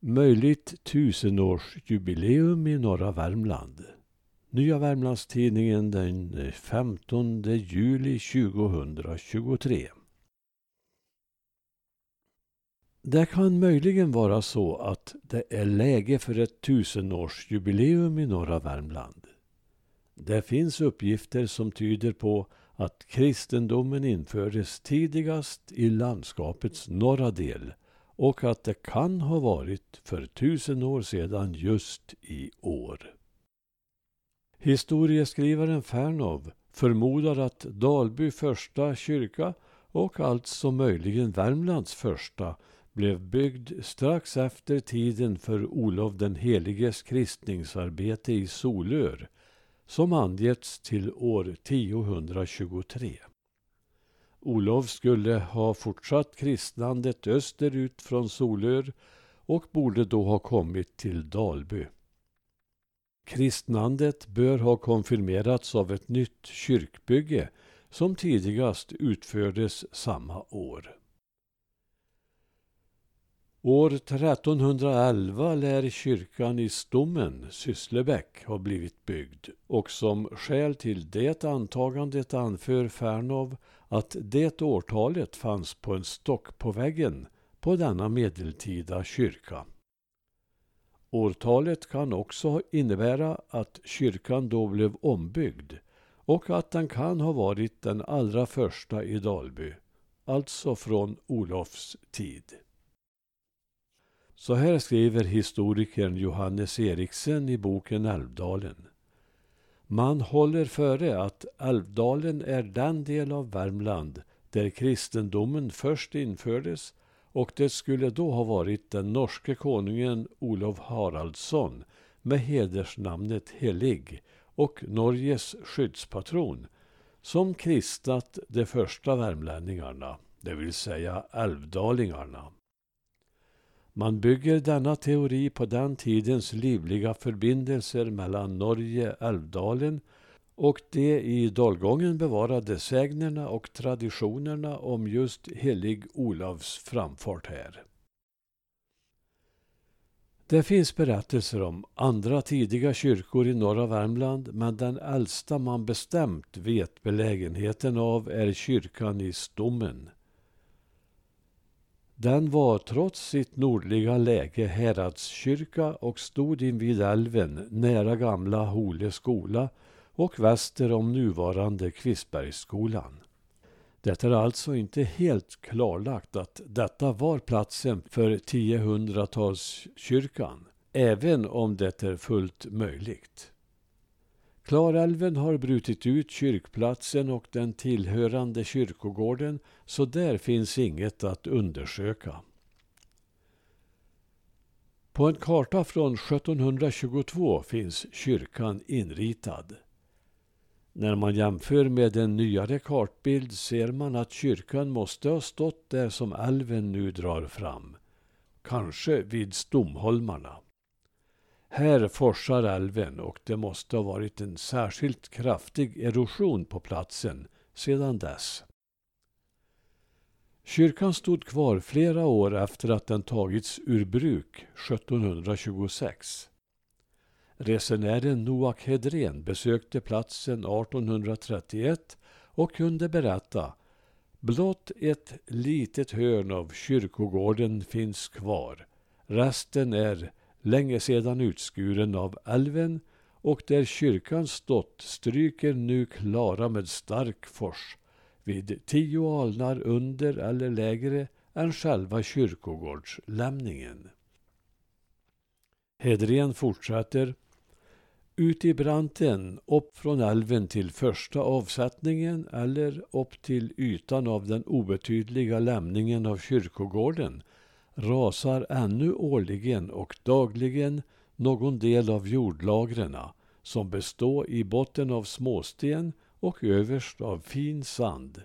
Möjligt tusenårsjubileum i norra Värmland. Nya Värmlandstidningen den 15 juli 2023. Det kan möjligen vara så att det är läge för ett tusenårsjubileum i norra Värmland. Det finns uppgifter som tyder på att kristendomen infördes tidigast i landskapets norra del och att det kan ha varit för tusen år sedan just i år. Historieskrivaren Fernov förmodar att Dalby första kyrka och alltså möjligen Värmlands första blev byggd strax efter tiden för Olof den heliges kristningsarbete i Solör som angetts till år 1023. Olof skulle ha fortsatt kristnandet österut från Solör och borde då ha kommit till Dalby. Kristnandet bör ha konfirmerats av ett nytt kyrkbygge som tidigast utfördes samma år. År 1311 lär kyrkan i Stommen, Sysslebäck, ha blivit byggd och som skäl till det antagandet anför Fernov att det årtalet fanns på en stock på väggen på denna medeltida kyrka. Årtalet kan också innebära att kyrkan då blev ombyggd och att den kan ha varit den allra första i Dalby, alltså från Olofs tid. Så här skriver historikern Johannes Eriksen i boken Älvdalen. Man håller före att Älvdalen är den del av Värmland där kristendomen först infördes och det skulle då ha varit den norske konungen Olof Haraldsson med hedersnamnet Helig och Norges skyddspatron som kristnat de första värmlänningarna, det vill säga älvdalingarna. Man bygger denna teori på den tidens livliga förbindelser mellan Norge, Älvdalen och de i dalgången bevarade sägnerna och traditionerna om just helig Olavs framfart här. Det finns berättelser om andra tidiga kyrkor i norra Värmland men den äldsta man bestämt vet belägenheten av är kyrkan i Stommen den var trots sitt nordliga läge häradskyrka och stod invid älven nära gamla Hole skola och väster om nuvarande Kvistbergsskolan. Det är alltså inte helt klarlagt att detta var platsen för 1000-talskyrkan, även om det är fullt möjligt. Klarälven har brutit ut kyrkplatsen och den tillhörande kyrkogården så där finns inget att undersöka. På en karta från 1722 finns kyrkan inritad. När man jämför med en nyare kartbild ser man att kyrkan måste ha stått där som älven nu drar fram. Kanske vid Stomholmarna. Här forsar älven och det måste ha varit en särskilt kraftig erosion på platsen sedan dess. Kyrkan stod kvar flera år efter att den tagits ur bruk 1726. Resenären Noak Hedren besökte platsen 1831 och kunde berätta Blott ett litet hörn av kyrkogården finns kvar. Resten är länge sedan utskuren av älven och där kyrkan stått stryker nu Klara med stark fors vid tio alnar under eller lägre än själva kyrkogårdslämningen. Hedren fortsätter ut i branten, upp från älven till första avsättningen eller upp till ytan av den obetydliga lämningen av kyrkogården rasar ännu årligen och dagligen någon del av jordlagren som består i botten av småsten och överst av fin sand,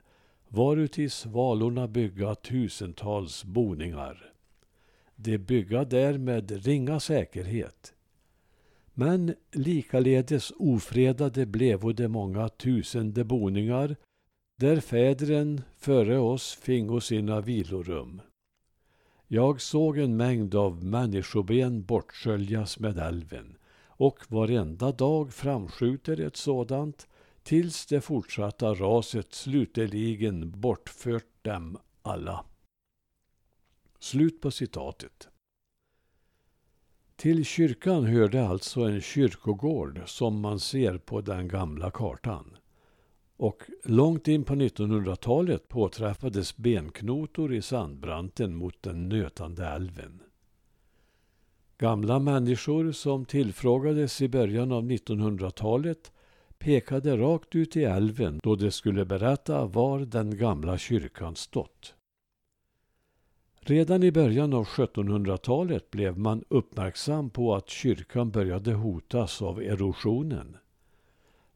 varuti svalorna bygga tusentals boningar. De bygga där med ringa säkerhet. Men likaledes ofredade blevo de många tusende boningar, där fädren före oss fingo sina vilorum. Jag såg en mängd av människoben bortsköljas med älven och varenda dag framskjuter ett sådant tills det fortsatta raset slutligen bortfört dem alla. Slut på citatet. Till kyrkan hörde alltså en kyrkogård som man ser på den gamla kartan. Och långt in på 1900-talet påträffades benknotor i sandbranten mot den nötande älven. Gamla människor som tillfrågades i början av 1900-talet pekade rakt ut i älven då de skulle berätta var den gamla kyrkan stått. Redan i början av 1700-talet blev man uppmärksam på att kyrkan började hotas av erosionen.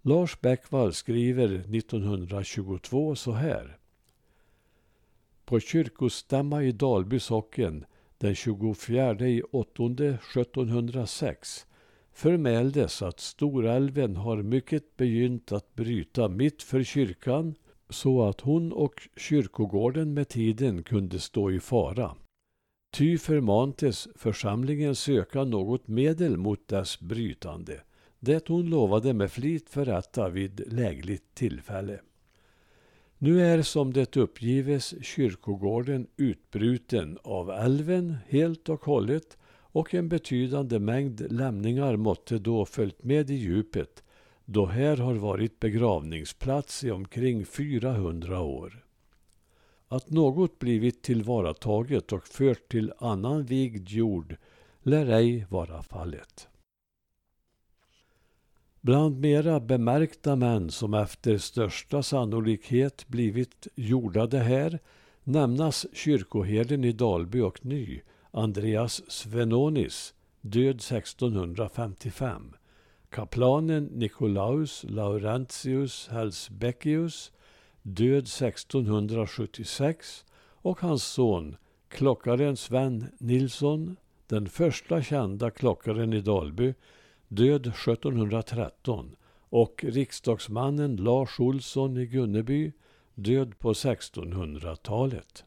Lars Bäckvall skriver 1922 så här. På kyrkostämma i Dalby socken den 24 i 8 1706 förmäldes att Storälven har mycket begynt att bryta mitt för kyrkan så att hon och kyrkogården med tiden kunde stå i fara. Ty förmantes församlingen söka något medel mot dess brytande, det hon lovade med flit förrätta vid lägligt tillfälle. Nu är som det uppgives kyrkogården utbruten av älven helt och hållet och en betydande mängd lämningar måtte då följt med i djupet då här har varit begravningsplats i omkring 400 år. Att något blivit tillvarataget och fört till annan vigd jord lär ej vara fallet. Bland mera bemärkta män som efter största sannolikhet blivit jordade här nämnas kyrkoherden i Dalby och Ny, Andreas Svenonis, död 1655, kaplanen Nikolaus Laurentius Helsbeckius, död 1676 och hans son klockaren Sven Nilsson, den första kända klockaren i Dalby, död 1713 och riksdagsmannen Lars Olsson i Gunneby, död på 1600-talet.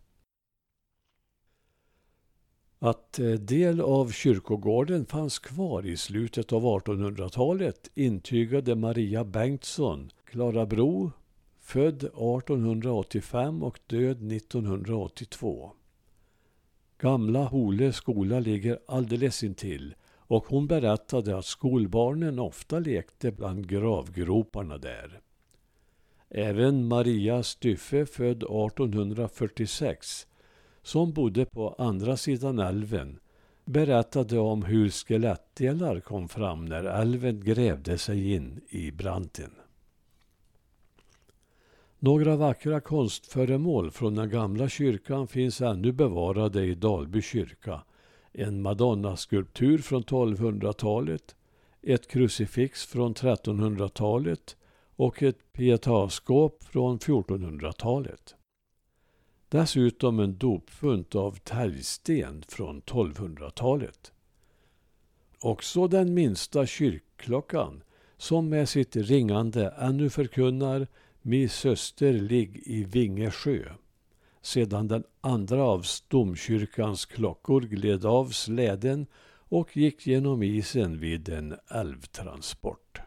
Att eh, del av kyrkogården fanns kvar i slutet av 1800-talet intygade Maria Bengtsson, Klara Bro, född 1885 och död 1982. Gamla Hole skola ligger alldeles intill och hon berättade att skolbarnen ofta lekte bland gravgroparna där. Även Maria Styffe, född 1846, som bodde på andra sidan älven, berättade om hur skelettdelar kom fram när älven grävde sig in i branten. Några vackra konstföremål från den gamla kyrkan finns ännu bevarade i Dalby kyrka. En madonnaskulptur från 1200-talet, ett krucifix från 1300-talet och ett pietaskåp från 1400-talet. Dessutom en dopfunt av täljsten från 1200-talet. Också den minsta kyrkklockan, som med sitt ringande ännu förkunnar Mi söster ligg i Vingesjö, sedan den andra av Stomkyrkans klockor gled av släden och gick genom isen vid en älvtransport.